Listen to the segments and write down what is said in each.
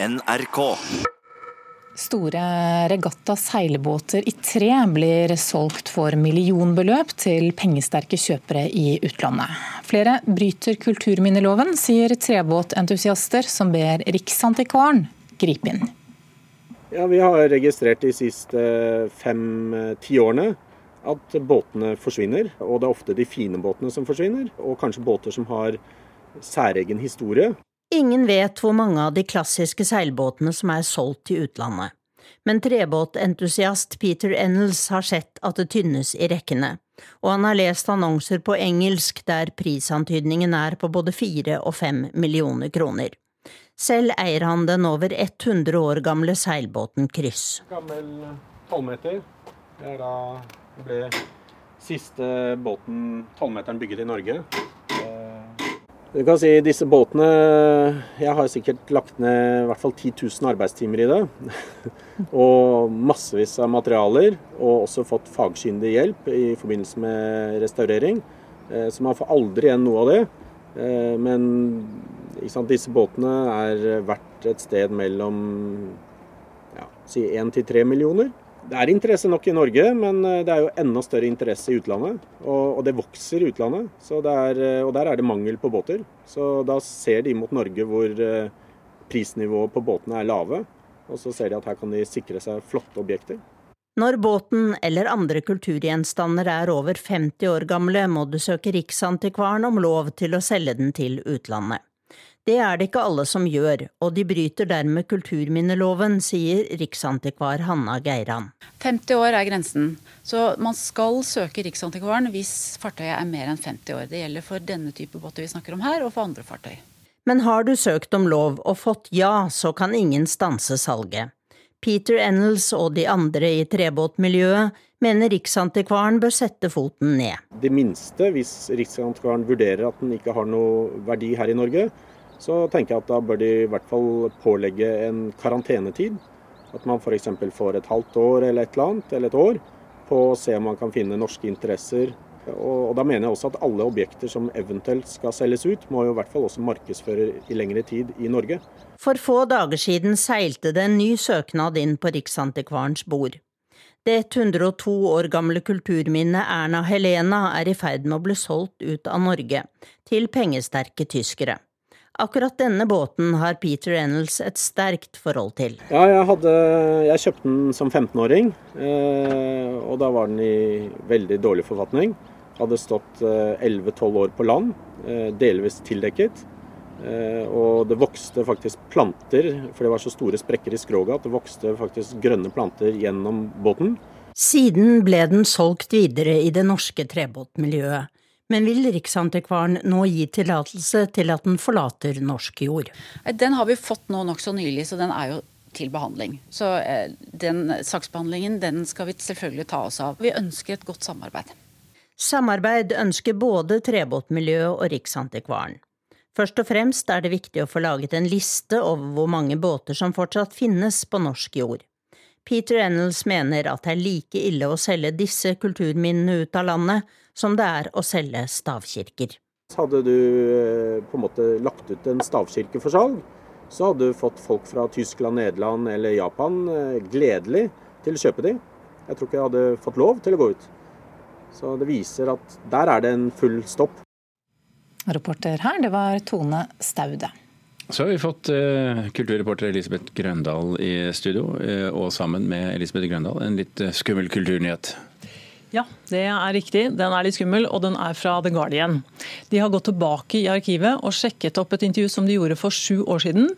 NRK. Store regatta seilbåter i tre blir solgt for millionbeløp til pengesterke kjøpere i utlandet. Flere bryter kulturminneloven, sier trebåtentusiaster som ber Riksantikvaren gripe inn. Ja, Vi har registrert de siste fem-ti årene at båtene forsvinner. Og det er ofte de fine båtene som forsvinner, og kanskje båter som har særegen historie. Ingen vet hvor mange av de klassiske seilbåtene som er solgt til utlandet, men trebåtentusiast Peter Ennels har sett at det tynnes i rekkene, og han har lest annonser på engelsk der prisantydningen er på både fire og fem millioner kroner. Selv eier han den over 100 år gamle seilbåten Kryss. Gammel tolvmeter. Det er da ble siste båten, tolvmeteren, bygget i Norge. Du kan si disse båtene Jeg har sikkert lagt ned i hvert fall 10 000 arbeidstimer i det. og massevis av materialer. Og også fått fagkyndig hjelp i forbindelse med restaurering. Eh, så man får aldri igjen noe av det. Eh, men sant, disse båtene er verdt et sted mellom ja, si 1 til 3 millioner. Det er interesse nok i Norge, men eh, det er jo enda større interesse i utlandet. Og, og det vokser i utlandet. Er, eh, og der er det mangel på båter. Så da ser de mot Norge hvor eh, prisnivået på båtene er lave. Og så ser de at her kan de sikre seg flotte objekter. Når båten eller andre kulturgjenstander er over 50 år gamle, må du søke Riksantikvaren om lov til å selge den til utlandet. Det er det ikke alle som gjør, og de bryter dermed kulturminneloven, sier riksantikvar Hanna Geiran. 50 år er grensen, så man skal søke Riksantikvaren hvis fartøyet er mer enn 50 år. Det gjelder for denne type båter vi snakker om her, og for andre fartøy. Men har du søkt om lov og fått ja, så kan ingen stanse salget. Peter Ennels og de andre i trebåtmiljøet mener Riksantikvaren bør sette foten ned. Det minste, hvis Riksantikvaren vurderer at den ikke har noe verdi her i Norge, så tenker jeg at da bør de i hvert fall pålegge en karantenetid. At man f.eks. får et halvt år eller et eller annet, eller et år, på å se om man kan finne norske interesser. Og, da mener jeg også at alle objekter som eventuelt skal selges ut, må jo i hvert fall også markedsføre i lengre tid i Norge. For få dager siden seilte det en ny søknad inn på Riksantikvarens bord. Det 102 år gamle kulturminnet Erna Helena er i ferd med å bli solgt ut av Norge, til pengesterke tyskere. Akkurat denne båten har Peter Ennels et sterkt forhold til. Ja, jeg, hadde, jeg kjøpte den som 15-åring, eh, og da var den i veldig dårlig forfatning. Hadde stått 11-12 eh, år på land, eh, delvis tildekket. Og det vokste faktisk planter, for det var så store sprekker i skroget at det vokste faktisk grønne planter gjennom båten. Siden ble den solgt videre i det norske trebåtmiljøet. Men vil Riksantikvaren nå gi tillatelse til at den forlater norsk jord? Den har vi fått nå nokså nylig, så den er jo til behandling. Så eh, den saksbehandlingen den skal vi selvfølgelig ta oss av. Vi ønsker et godt samarbeid. Samarbeid ønsker både trebåtmiljøet og Riksantikvaren. Først og fremst er det viktig å få laget en liste over hvor mange båter som fortsatt finnes på norsk jord. Peter Ennels mener at det er like ille å selge disse kulturminnene ut av landet som det er å selge stavkirker. Hadde du eh, på en måte lagt ut en stavkirke for salg, så hadde du fått folk fra Tyskland, Nederland eller Japan eh, gledelig til å kjøpe de. Jeg tror ikke jeg hadde fått lov til å gå ut. Så det viser at der er det en full stopp. Reporter her, det var Tone Staude. Så har vi fått uh, kulturreporter Elisabeth Grøndal i studio, uh, og sammen med Elisabeth Grøndal en litt uh, skummel kulturnyhet. Ja, det er riktig. Den er litt skummel, og den er fra The Guardian. De har gått tilbake i arkivet og sjekket opp et intervju som de gjorde for sju år siden.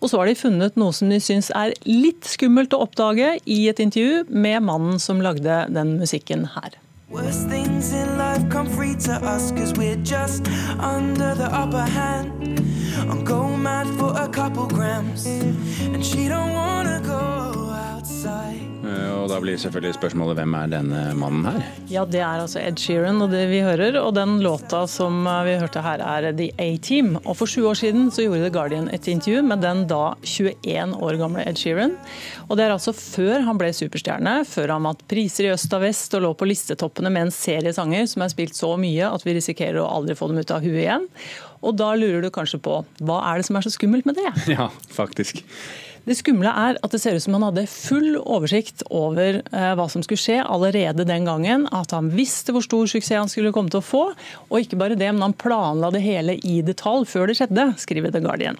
Og så har de funnet noe som de syns er litt skummelt å oppdage i et intervju med mannen som lagde den musikken her. Worst things in life come free to us cause we're just under the upper hand. I'm going mad for a couple grams and she don't wanna go outside. Eh, og Da blir selvfølgelig spørsmålet hvem er denne mannen her? Ja, Det er altså Ed Sheeran og det vi hører. Og den låta som eh, vi hørte her er The A-Team. Og For sju år siden så gjorde The Guardian et intervju med den da 21 år gamle Ed Sheeran. Og Det er altså før han ble superstjerne, før han vant priser i øst og vest og lå på listetoppene med en serie sanger som er spilt så mye at vi risikerer å aldri få dem ut av huet igjen. Og da lurer du kanskje på hva er det som er så skummelt med det? Ja, faktisk. Det skumle er at det ser ut som han hadde full oversikt over eh, hva som skulle skje allerede den gangen. At han visste hvor stor suksess han skulle komme til å få. Og ikke bare det, men han planla det hele i detalj før det skjedde, skriver The Guardian.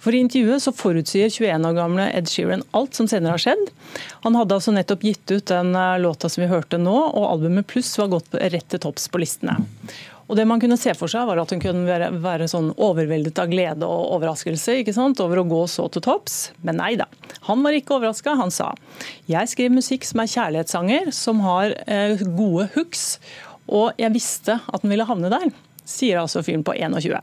For I intervjuet så forutsier 21 år gamle Ed Sheeran alt som senere har skjedd. Han hadde altså nettopp gitt ut den eh, låta som vi hørte nå, og albumet Pluss var gått rett til topps på listene. Og det man kunne se for seg var at hun kunne være, være sånn overveldet av glede og overraskelse over å gå så til topps. Men nei da. Han var ikke overraska. Han sa jeg skriver musikk som er kjærlighetssanger, som har eh, gode hooks, og jeg visste at den ville havne der sier altså fyren på 21.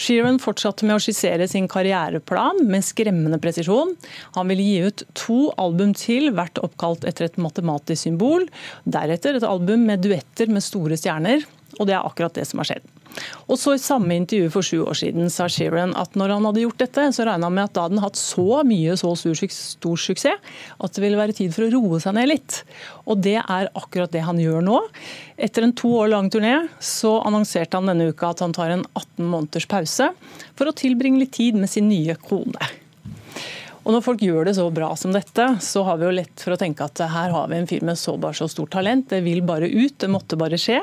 Sheeran fortsatte med å skissere sin karriereplan med skremmende presisjon. Han ville gi ut to album til, hvert oppkalt etter et matematisk symbol. Deretter et album med duetter med store stjerner. Og det er akkurat det som har skjedd. Og så I samme intervju for sju år siden sa Sheeran at når han hadde gjort dette, så regna han med at da hadde han hatt så mye så stor, stor, suksess at det ville være tid for å roe seg ned litt. Og det er akkurat det han gjør nå. Etter en to år lang turné så annonserte han denne uka at han tar en 18 måneders pause for å tilbringe litt tid med sin nye kone. Og Når folk gjør det så bra som dette, så har vi jo lett for å tenke at her har vi en fyr med så bare så stort talent, det vil bare ut, det måtte bare skje.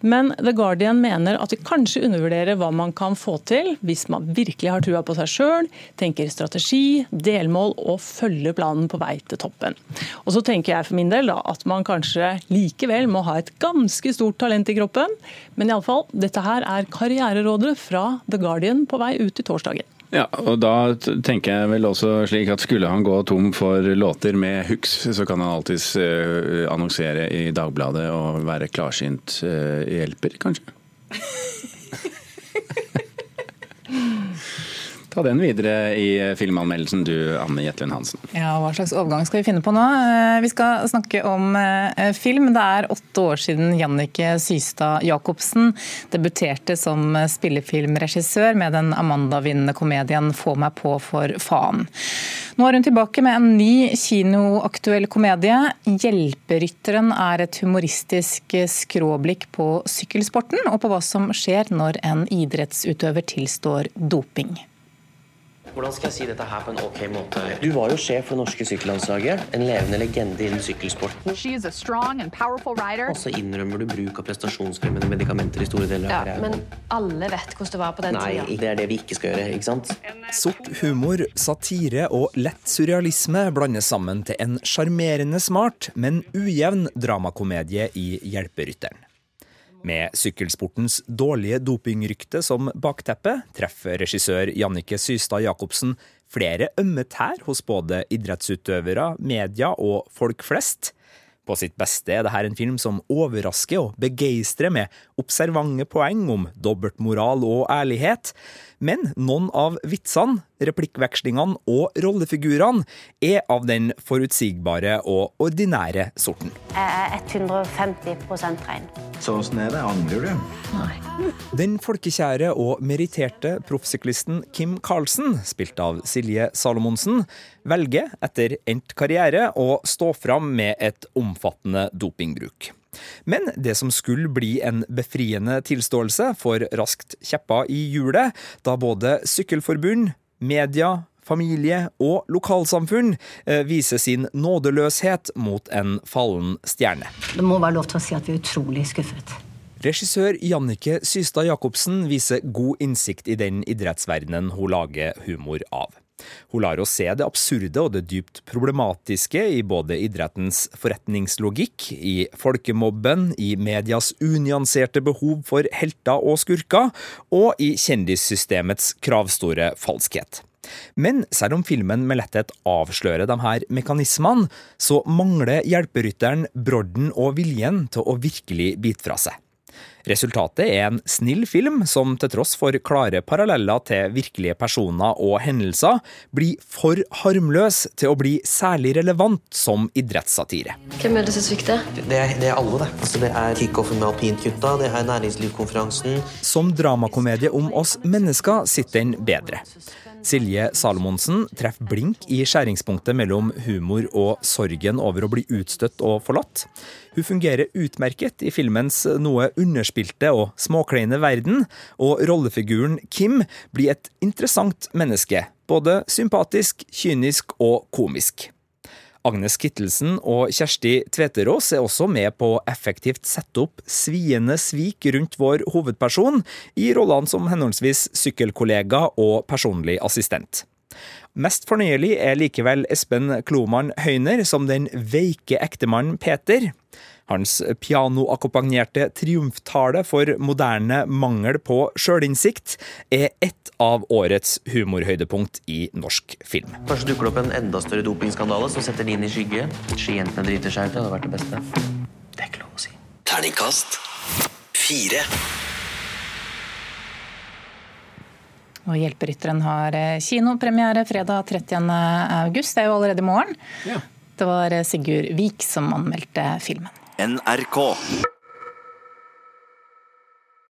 Men The Guardian mener at vi kanskje undervurderer hva man kan få til hvis man virkelig har trua på seg sjøl, tenker strategi, delmål og følger planen på vei til toppen. Og så tenker jeg for min del da, at man kanskje likevel må ha et ganske stort talent i kroppen. Men iallfall, dette her er karriererådet fra The Guardian på vei ut i torsdagen. Ja, og da tenker jeg vel også slik at skulle han gå tom for låter med hooks, så kan han alltids uh, annonsere i Dagbladet og være klarsynt uh, hjelper, kanskje? Ta den videre i filmanmeldelsen du, Anne Jetlund Hansen. Ja, Hva slags overgang skal vi finne på nå? Eh, vi skal snakke om eh, film. Det er åtte år siden Jannike Systad Jacobsen debuterte som spillefilmregissør med den Amanda-vinnende komedien 'Få meg på for faen'. Nå er hun tilbake med en ny kinoaktuell komedie. 'Hjelperytteren' er et humoristisk skråblikk på sykkelsporten og på hva som skjer når en idrettsutøver tilstår doping. Hvordan skal jeg si dette her på en ok måte? Du var jo sjef for det norske sykkellandslaget. En levende legende innen sykkelsporten. Og så innrømmer du bruk av prestasjonsfremmende medikamenter i store deler av ja, Men alle vet hvordan det var på den Nei, tida. Nei, det er det vi ikke skal gjøre, ikke sant? Sort humor, satire og lett surrealisme blandes sammen til en sjarmerende smart, men ujevn dramakomedie i Hjelperytteren. Med sykkelsportens dårlige dopingrykte som bakteppe treffer regissør Jannike Systad Jacobsen flere ømme tær hos både idrettsutøvere, media og folk flest. På sitt beste er dette en film som overrasker og begeistrer med observante poeng om dobbeltmoral og ærlighet. Men noen av vitsene, replikkvekslingene og rollefigurene er av den forutsigbare og ordinære sorten. Jeg er 150 rein. Så åssen er det? Angrer du? Nei. Den folkekjære og meritterte proffsyklisten Kim Karlsen, spilt av Silje Salomonsen, velger etter endt karriere å stå fram med et omfattende dopingbruk. Men det som skulle bli en befriende tilståelse, får raskt kjeppa i hjulet, da både sykkelforbund, media, familie og lokalsamfunn eh, viser sin nådeløshet mot en fallen stjerne. Det må være lov til å si at vi er utrolig skuffet. Regissør Jannike Systad Jacobsen viser god innsikt i den idrettsverdenen hun lager humor av. Hun lar oss se det absurde og det dypt problematiske i både idrettens forretningslogikk, i folkemobben, i medias unyanserte behov for helter og skurker, og i kjendissystemets kravstore falskhet. Men selv om filmen med letthet avslører de her mekanismene, så mangler hjelperytteren brodden og viljen til å virkelig bite fra seg. Resultatet er en snill film som til tross for klare paralleller til virkelige personer og hendelser, blir for harmløs til å bli særlig relevant som idrettssatire. Hvem er det som svikter? Det, er, det er alle, det. Altså, det er kickoffen med alpintgutta, det er næringslivskonferansen. Som dramakomedie om oss mennesker sitter den bedre. Silje Salomonsen treffer blink i skjæringspunktet mellom humor og sorgen over å bli utstøtt og forlatt. Hun fungerer utmerket i filmens noe underspilte overspilte og småkleine verden, og rollefiguren Kim blir et interessant menneske. Både sympatisk, kynisk og komisk. Agnes Kittelsen og Kjersti Tveterås er også med på å effektivt sette opp sviende svik rundt vår hovedperson, i rollene som henholdsvis sykkelkollega og personlig assistent. Mest fornøyelig er likevel Espen Kloman Høyner som den veike ektemannen Peter. Hans pianoakkompagnerte triumftale for moderne mangel på sjølinnsikt er ett av årets humorhøydepunkt i norsk film. Kanskje dukker det opp en enda større dopingskandale som setter de inn i skygge. Skijentene driter seg ut, det hadde vært det beste. Det er ikke lov å si. Terningkast fire. Og Hjelperytteren har eh, kinopremiere fredag 30. august. Det er jo allerede i morgen. Ja. Det var Sigurd Vik som anmeldte filmen. NRK.